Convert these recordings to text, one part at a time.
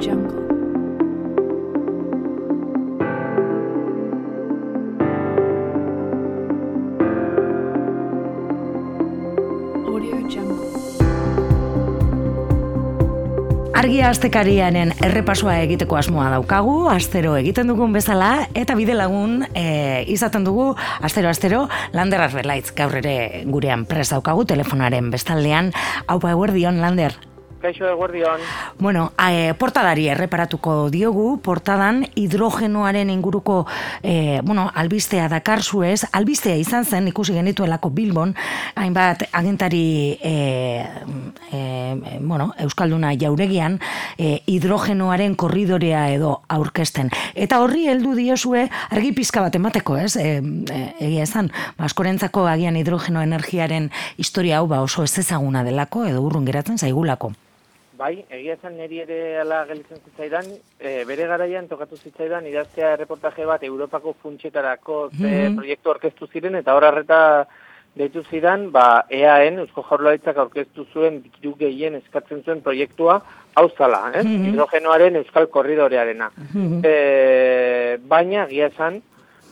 Jungle. Audio Jungle. Argia astekarianen errepasoa egiteko asmoa daukagu, astero egiten dugun bezala, eta bide lagun e, izaten dugu, astero, astero, Lander Arbelaitz, gaur ere gurean pres daukagu, telefonaren bestaldean, hau pa eguerdion, Lander. Kaixo eguerdion. Bueno, e, portadari erreparatuko diogu, portadan hidrogenoaren inguruko e, bueno, albistea dakar zuez, albistea izan zen ikusi genituelako Bilbon, hainbat agentari e, e, bueno, Euskalduna jauregian e, hidrogenoaren korridorea edo aurkezten. Eta horri heldu diozue argi pizka bat emateko, ez? E, egia esan, ba, askorentzako agian hidrogeno energiaren historia hau ba oso ez ezaguna delako edo urrun geratzen zaigulako. Bai, egia esan niri ere ala gelitzen zitzaidan, e, bere garaian tokatu zitzaidan idaztea erreportaje bat Europako funtsetarako ze Mhm. proiektu orkestu ziren, eta hor harreta deitu zidan, ba, EAN, Eusko Jaurlaritzak aurkeztu zuen diru gehien eskatzen zuen proiektua, hau zala, eh? Mhm. hidrogenoaren Euskal Korridorearena. Mhm. E, baina, egia esan,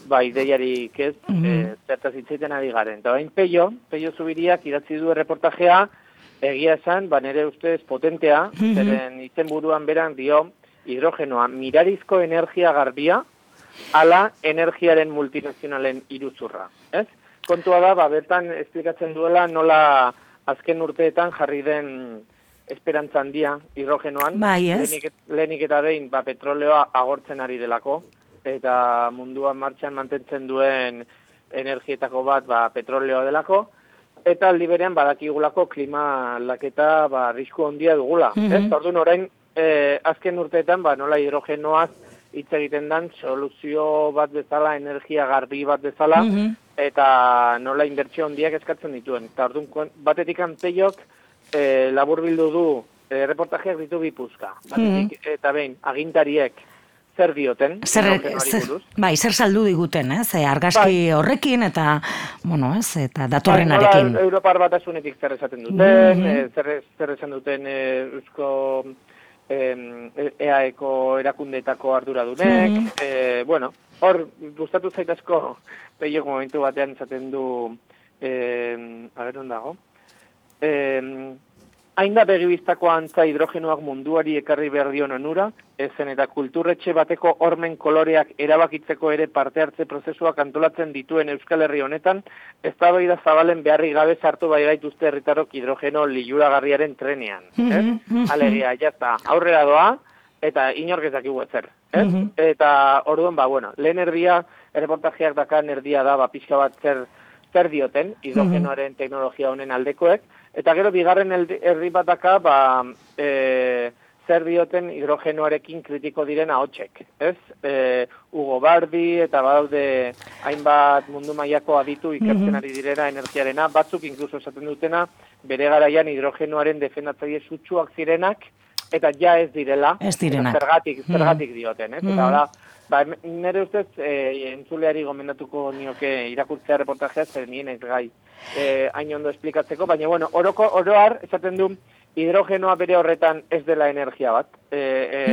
ba, ideiarik ez, Mhm. e, zertaz ari garen. Eta bain peio, peio zubiriak idatzi du erreportajea, egia esan, ba, nire ustez potentea, Mhm. zeren izen buruan beran dio, hidrogenoa, mirarizko energia garbia, ala energiaren multinazionalen iruzurra, ez? Kontua da, ba, bertan esplikatzen duela nola azken urteetan jarri den esperantza handia hidrogenoan. Bai, ez? Lehenik, lehenik eta behin, ba, petroleoa agortzen ari delako, eta munduan martxan mantentzen duen energietako bat, ba, petroleoa delako, eta aldi berean badakigulako klima aldaketa ba, arrisku handia dugula. Mhm. Ez, orduan orain, eh, azken urteetan, ba, nola hidrogenoaz hitz egiten dan, soluzio bat bezala, energia garbi bat bezala, Mhm. eta nola inbertsio handiak eskatzen dituen. Eta orduan, batetik anteiok, e, labur bildu du, e, reportajeak ditu bipuzka. Batetik, eta behin, agintariek zer dioten, Zer, zer, bai, zer saldu diguten, ez? E, argazki horrekin eta, bueno, ez, eta datorrenarekin. Bai, Europar batasunetik zer esaten duten, Mhm. eh, zer, zer esan duten eh, eusko em, EAeko erakundeetako arduradunek, Mhm. eh, bueno, hor gustatu zait asko peio momentu batean esaten du eh, a dago? Eh, hain da begibiztako antza hidrogenoak munduari ekarri behar dion onura, ezen eta kulturretxe bateko hormen koloreak erabakitzeko ere parte hartze prozesuak antolatzen dituen Euskal Herri honetan, ez da zabalen beharri gabe sartu bai gaituzte herritarrok hidrogeno liuragarriaren trenean. Mhm. Alegia, jazta, aurrera doa, eta inork ez dakigu ezer. Ez? Mhm. Eta orduan, ba, bueno, lehen erdia, erreportajeak dakan erdia da, ba, pixka bat zer, zer dioten, hidrogenoaren teknologia honen aldekoek, eta gero bigarren herri bat daka, ba, e, zer dioten hidrogenoarekin kritiko diren ahotsek, ez? E, Hugo Bardi eta badaude hainbat mundu mailako aditu ikertzen ari direna energiarena, batzuk inkluso esaten dutena, bere garaian hidrogenoaren defendatzaile sutsuak zirenak, eta ja ez direla, Ez direnak. zergatik, zergatik dioten, ez? Mhm. Eta ora, ba, nire ustez, e, entzuleari gomendatuko nioke irakurtzea reportajea, zer nien ez gai e, hain ondo esplikatzeko, baina, bueno, oroko, oroar, esaten du, hidrogenoa bere horretan ez dela energia bat. E, e,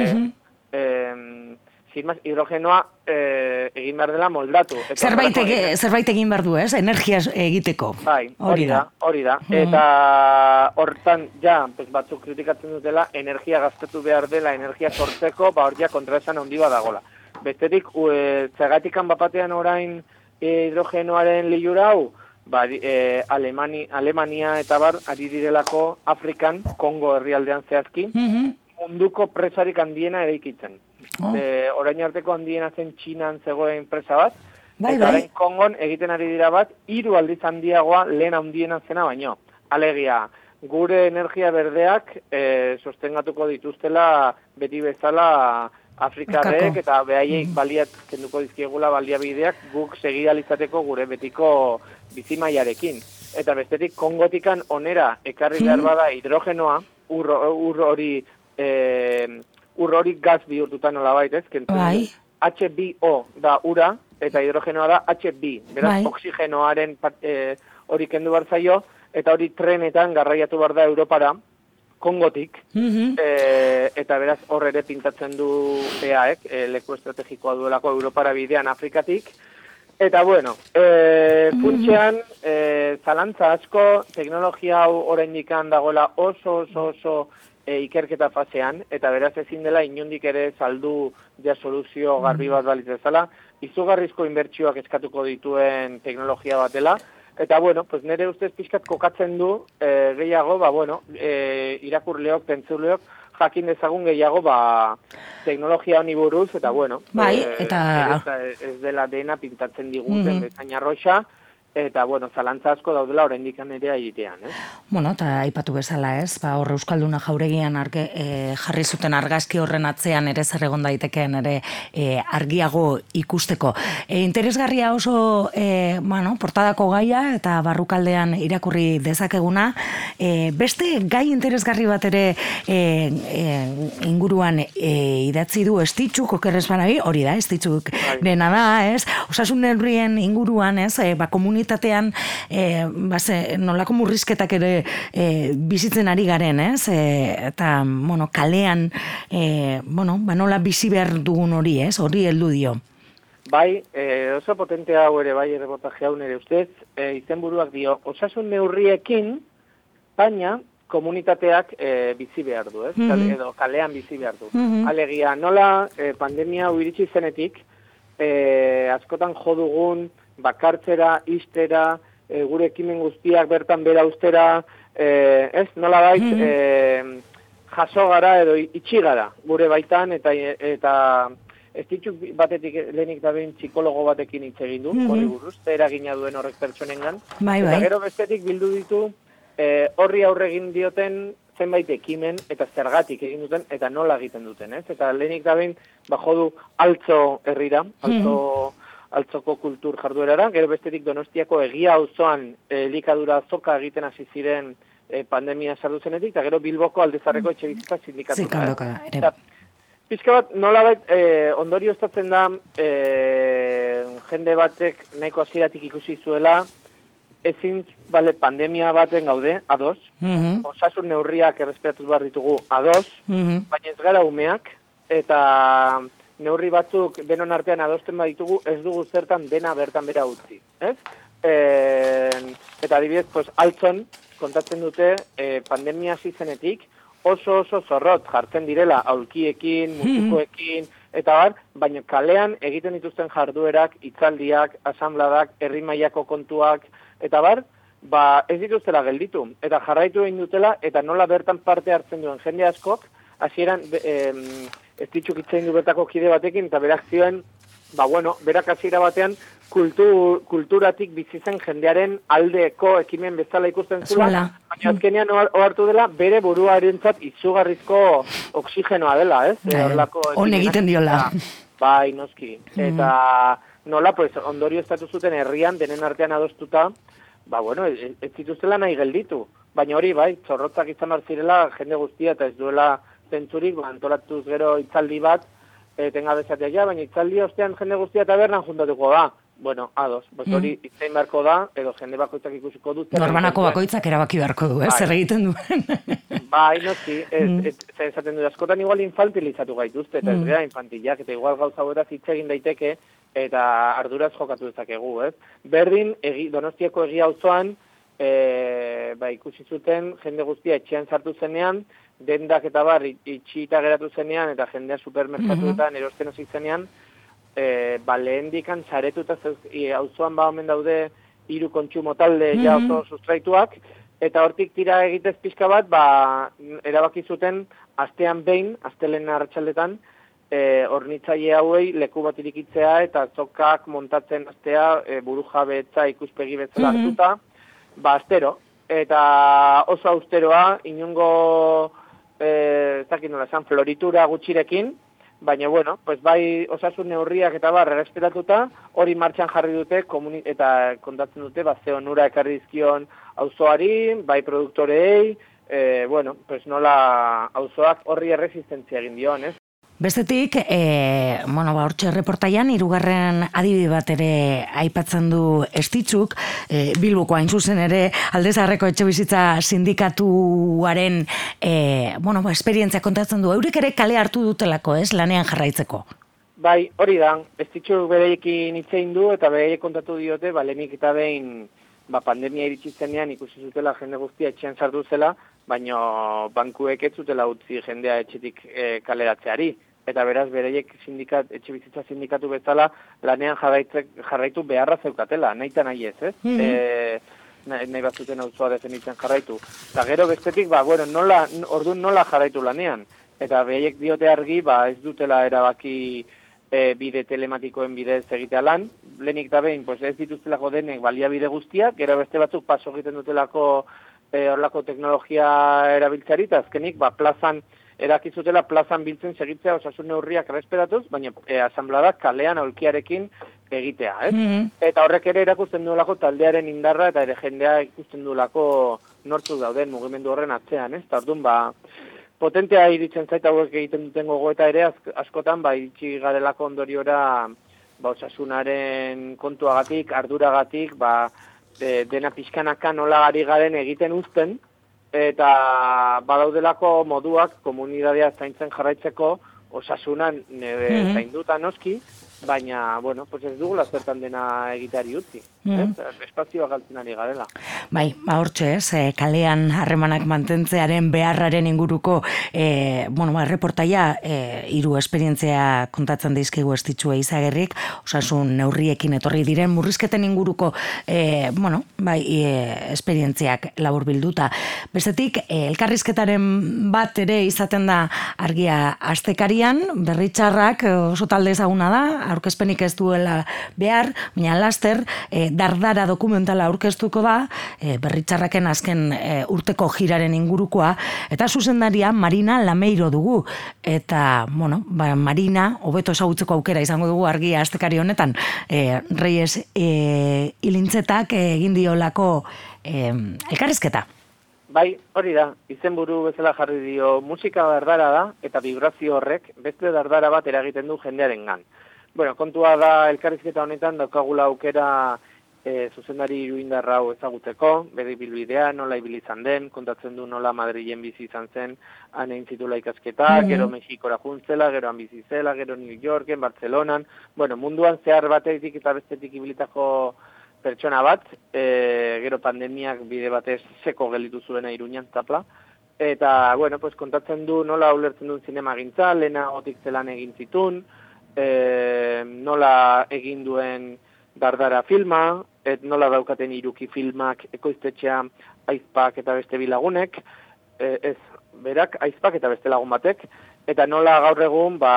em, sin más, hidrogenoa e, egin behar dela moldatu. Eta Zerbait, ege- zerbait egin behar du, ez? Energia egiteko. Bai, hori da, hori da. Mhm. Eta hortan, ja, pues batzuk kritikatzen dutela, energia gaztetu behar dela, energia sortzeko, ba hor ja kontraesan handi bat dagola. Bestetik, ue, zergatikan bapatean orain e, hidrogenoaren lilura hau, ba, e, Alemani, Alemania eta bar, ari direlako Afrikan, Kongo herrialdean zehazki, Mhm. munduko presarik handiena eraikitzen. Oh. E, orain arteko handiena zen Txinan zegoen presa bat, Bai, eta bai. orain Kongon egiten ari dira bat, hiru aldiz handiagoa lehen handiena zena baino. Alegia, gure energia berdeak e, sostengatuko dituztela beti bezala Afrikarrek eta behaiek baliat kenduko dizkiegula baliabideak guk segidalizateko gure betiko bizimaiarekin. Eta bestetik Kongotikan onera ekarri behar bada hidrogenoa, ur, hori e, ur hori gaz bihurtuta nolabait, ez? Kentzen Bai. H2O da ura eta hidrogenoa da H2. Beraz, Bai. oksigenoaren eh, hori kendu behar zaio, eta hori trenetan garraiatu behar da Europara, Kongotik, Mhm. e, eta beraz hor ere pintatzen du EAek, e, leku estrategikoa duelako Europara bidean Afrikatik, Eta bueno, e, funtxean, e, zalantza asko, teknologia hau oraindik dagoela oso oso oso e, ikerketa fasean, eta beraz ezin dela inundik ere saldu ja soluzio garbi bat balitz bezala, izugarrizko inbertsioak eskatuko dituen teknologia bat dela, eta bueno, pues nire ustez pixkat kokatzen du e, gehiago, ba bueno, e, irakurleok, pentzuleok, jakin dezagun gehiago ba teknologia honi buruz eta bueno Bai, eh, eta- ez, ez dela dena pintatzen diguten Mhm. mm bezain arroxa eta bueno zalantza asko daudela oraindik ere egitean eh Bueno, eta aipatu bezala ez, ba, hor Euskalduna jauregian arge, e, jarri zuten argazki horren atzean ere zer egon daitekeen ere e, argiago ikusteko. E, interesgarria oso, e, bueno, portadako gaia eta barrukaldean irakurri dezakeguna, e, beste gai interesgarri bat ere e, e, inguruan e, idatzi du estitxuk, okerrez banabi, hori da, estitxuk dena da, ez? Osasun neurrien inguruan, ez? E, ba, komunitatean, e, ba, ze, nolako murrizketak ere e, bizitzen ari garen, ez? E, eta, bueno, kalean, e, bueno, ba, nola bizi behar dugun hori, ez? Hori heldu dio. Bai, e, oso potente hau ere bai erreportaje hau nire ustez, e, izenburuak dio, osasun neurriekin, baina komunitateak e, bizi behar du, ez? Mhm. Edo kalean bizi behar du. Mhm. Alegia, nola e, pandemia hau iritsi zenetik, e, askotan jo dugun bakartzera, istera, e, gure ekimen guztiak bertan bera ustera, e, ez? Nola bait, Mhm. e, jaso gara edo itxi gara gure baitan eta eta ez ditut batetik lehenik da behin psikologo batekin hitz egin du, Mhm. hori buruz, eragina duen horrek pertsonengan. Bai, Eta bai. gero bestetik bildu ditu eh, horri aurre egin dioten zenbait ekimen eta zergatik egin duten eta nola egiten duten, ez? Eta lehenik da behin ba jodu altzo herrira, altzo altzoko kultur jarduerara, gero bestetik Donostiako egia auzoan eh, elikadura azoka egiten hasi ziren eh, pandemia sardu zenetik, eta gero Bilboko aldezarreko etxe bizitza ere. Eta Pizka bat, nolabait, eh, ondorio estatzen da, eh, jende batek nahiko hasieratik ikusi zuela, ezin, bale, pandemia baten gaude, ados, Mhm. osasun neurriak errespetatuz behar ditugu, ados, Mhm. baina ez gara umeak, eta neurri batzuk denon artean adosten baditugu, ez dugu zertan dena bertan bera utzi, ez? E, eta adibidez, pues, altzon, kontatzen dute, e, pandemia hasi zenetik, oso oso zorrot jartzen direla aulkiekin, musikoekin, eta bar, baina kalean egiten dituzten jarduerak, hitzaldiak, asambladak, herri mailako kontuak, eta bar, ba, ez dituztela gelditu. Eta jarraitu egin dutela, eta nola bertan parte hartzen duen jende askok, hasieran be- ditxuk itzein du bertako kide batekin, eta berak zioen, ba bueno, berak hasiera batean kultur, kulturatik bizi zen jendearen aldeko ekimen bezala ikusten zula, Zuela. baina azkenean ohar- ohartu dela bere buruarentzat izugarrizko oksigenoa dela, ez? Bai, horrelako on ekimenak. egiten diola. Bai, noski. Eta nola, pues, ondorio estatu zuten herrian, denen artean adostuta, ba, bueno, ez, ez zituztela nahi gelditu. Baina hori, bai, zorrotzak izan behar zirela, jende guztia, eta ez duela zentzurik, ba, antolatuz gero itzaldi bat, etenga bezatea ja, baina itzaldi ostean jende guztia tabernan juntatuko da. Bueno, ados, pues hori itzein beharko da, edo jende bakoitzak ikusiko dut. Norbanako bakoitzak erabaki beharko du, ez? Bai. Zer egiten duen. Bai, noski, ez, ez, ez, esaten dut, askotan igual infantilizatu gaituzte, eta ez gara infantilak, eta igual gauza hauetaz hitz egin daiteke, eta arduraz jokatu dezakegu, ez? Berdin, egi, donostiako egia auzoan, e, ba, ikusi zuten, jende guztia etxean sartu zenean, dendak eta bar it- itxita geratu zenean, eta jendea supermerkatuetan erosten hasi zenean, e, ba, lehen dikan zaretuta zeuz- i, auzoan ba omen daude hiru kontsumo talde ja oso sustraituak, eta hortik tira egitez pixka bat, ba, erabaki zuten astean behin, astelen arratsaldetan, e, hornitzaile hauei leku bat irikitzea eta zokak montatzen astea e, buru jabetza ikuspegi bezala hartuta, ba, astero. Eta oso austeroa, inungo, e, ez dakit nola esan, floritura gutxirekin, baina bueno, pues bai osasun neurriak eta bar errespetatuta, hori martxan jarri dute komuni eta kontatzen dute ba ze onura ekarri dizkion auzoari, bai produktorei, e, bueno, pues nola auzoak horri erresistentzia egin dion, ez? Bestetik, e, bueno, ba, hortxe reportaian, irugarren adibide bat ere aipatzen du estitzuk, e, Bilboko hain zuzen ere, aldezarreko etxe bizitza sindikatuaren, e, bueno, ba, esperientzia kontatzen du, eurek ere kale hartu dutelako, ez, lanean jarraitzeko. Bai, hori da, estitzuk bereiekin itzein du, eta bereiek kontatu diote, ba, lehenik eta behin, ba, pandemia iritsi zenean ikusi zutela jende guztia etxean sartu zela, baina bankuek ez zutela utzi jendea etxetik e, kaleratzeari. Eta beraz, bereiek sindikat, etxe bizitza sindikatu bezala lanean jarraitu beharra zeukatela, nahi eta nahi ez, ez? Mm -hmm. nahi, nahi bat zuten hau definitzen jarraitu. Eta gero bestetik, ba, bueno, nola, orduan nola jarraitu lanean. Eta bereiek diote argi, ba, ez dutela erabaki e, bide telematikoen bidez egitea lan, lehenik da behin, pues ez dituztelako denek baliabide guztiak, gero beste batzuk paso egiten dutelako e, horlako teknologia erabiltzari, eta azkenik, ba, plazan, erakizutela plazan biltzen segitzea osasun neurriak respetatuz, baina e, asambladak kalean aulkiarekin egitea, ez? Mm Eta horrek ere erakusten duelako taldearen indarra eta ere jendea ikusten duelako nortzuk dauden mugimendu horren atzean, ez? Eta orduan, ba, potentea iritzen zait hauek egiten duten gogoeta ere askotan ba iritsi garelako ondoriora ba osasunaren kontuagatik, arduragatik, ba de, dena pixkanaka nola gari garen egiten uzten eta badaudelako moduak komunitatea zaintzen jarraitzeko osasunan nere mm -hmm. zainduta noski, baina, bueno, pues ez dugula zertan dena egiteari utzi. Mm Espazioa galtzen ari garela. Bai, ba hortxe ez, e, kalean harremanak mantentzearen beharraren inguruko, e, bueno, ba, reportaia, e, iru esperientzia kontatzen daizkigu estitxua izagerrik, osasun neurriekin etorri diren murrizketen inguruko, e, bueno, bai, e, esperientziak labur bilduta. Bestetik, e, elkarrizketaren bat ere izaten da argia astekarian, berritxarrak oso talde ezaguna da, aurkezpenik ez duela behar, baina laster, e, dardara dokumentala aurkeztuko da, e, berritxarraken azken e, urteko jiraren ingurukoa, eta zuzendaria Marina Lameiro dugu. Eta, bueno, ba, Marina, hobeto esagutzeko aukera izango dugu argia astekari honetan, e, Reyes e, ilintzetak egin diolako e, elkarrizketa. Bai, hori da, izenburu bezala jarri dio musika dardara da, eta vibrazio horrek beste dardara bat eragiten du jendearen gan. Bueno, kontua da elkarrizketa honetan daukagula aukera e, zuzendari iruindarra hau ezagutzeko, bere bilbidea, nola ibilizan den, kontatzen du nola Madrilen bizi izan zen, han egin zitula ikasketa, mm -hmm. gero Mexikora juntzela, gero han bizi zela, gero New Yorken, Barcelonan, bueno, munduan zehar batetik eta bestetik ibilitako pertsona bat, e, gero pandemiak bide batez seko gelitu zuena iruñan tapla, eta, bueno, pues, kontatzen du nola ulertzen duen zinema gintza, lehena gotik zelan egin zitun, e, nola egin duen dardara filma, et nola daukaten iruki filmak ekoiztetxea aizpak eta beste bilagunek, e, ez, berak aizpak eta beste lagun batek, eta nola gaur egun ba,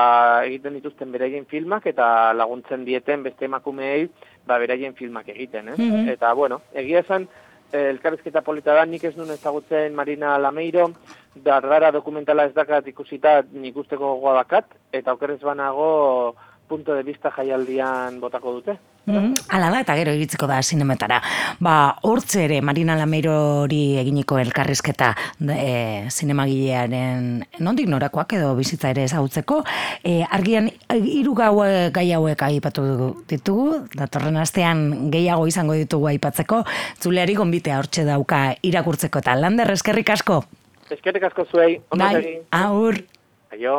egiten dituzten beraien filmak eta laguntzen dieten beste emakumeei ba, beraien filmak egiten, eh? Eta, bueno, egia esan, elkarrizketa polita da, nik ez nuen ezagutzen Marina Lameiro, dardara dokumentala ez dakat ikusita nik usteko gogoa eta okerrez banago punto de vista jaialdian botako dute. Mm, ala da, eta gero iritziko da sinemetara. Ba, hortze ere Marina Lameirori eginiko elkarrizketa e, zinemagilearen nondik norakoak edo bizitza ere ezagutzeko. E, argian, hiru gau gai hauek aipatu ditugu, datorren astean gehiago izango ditugu aipatzeko, zuleari gonbitea hortxe dauka irakurtzeko eta lander eskerrik asko. Eskerrik asko zuei, bai, aur. Aio.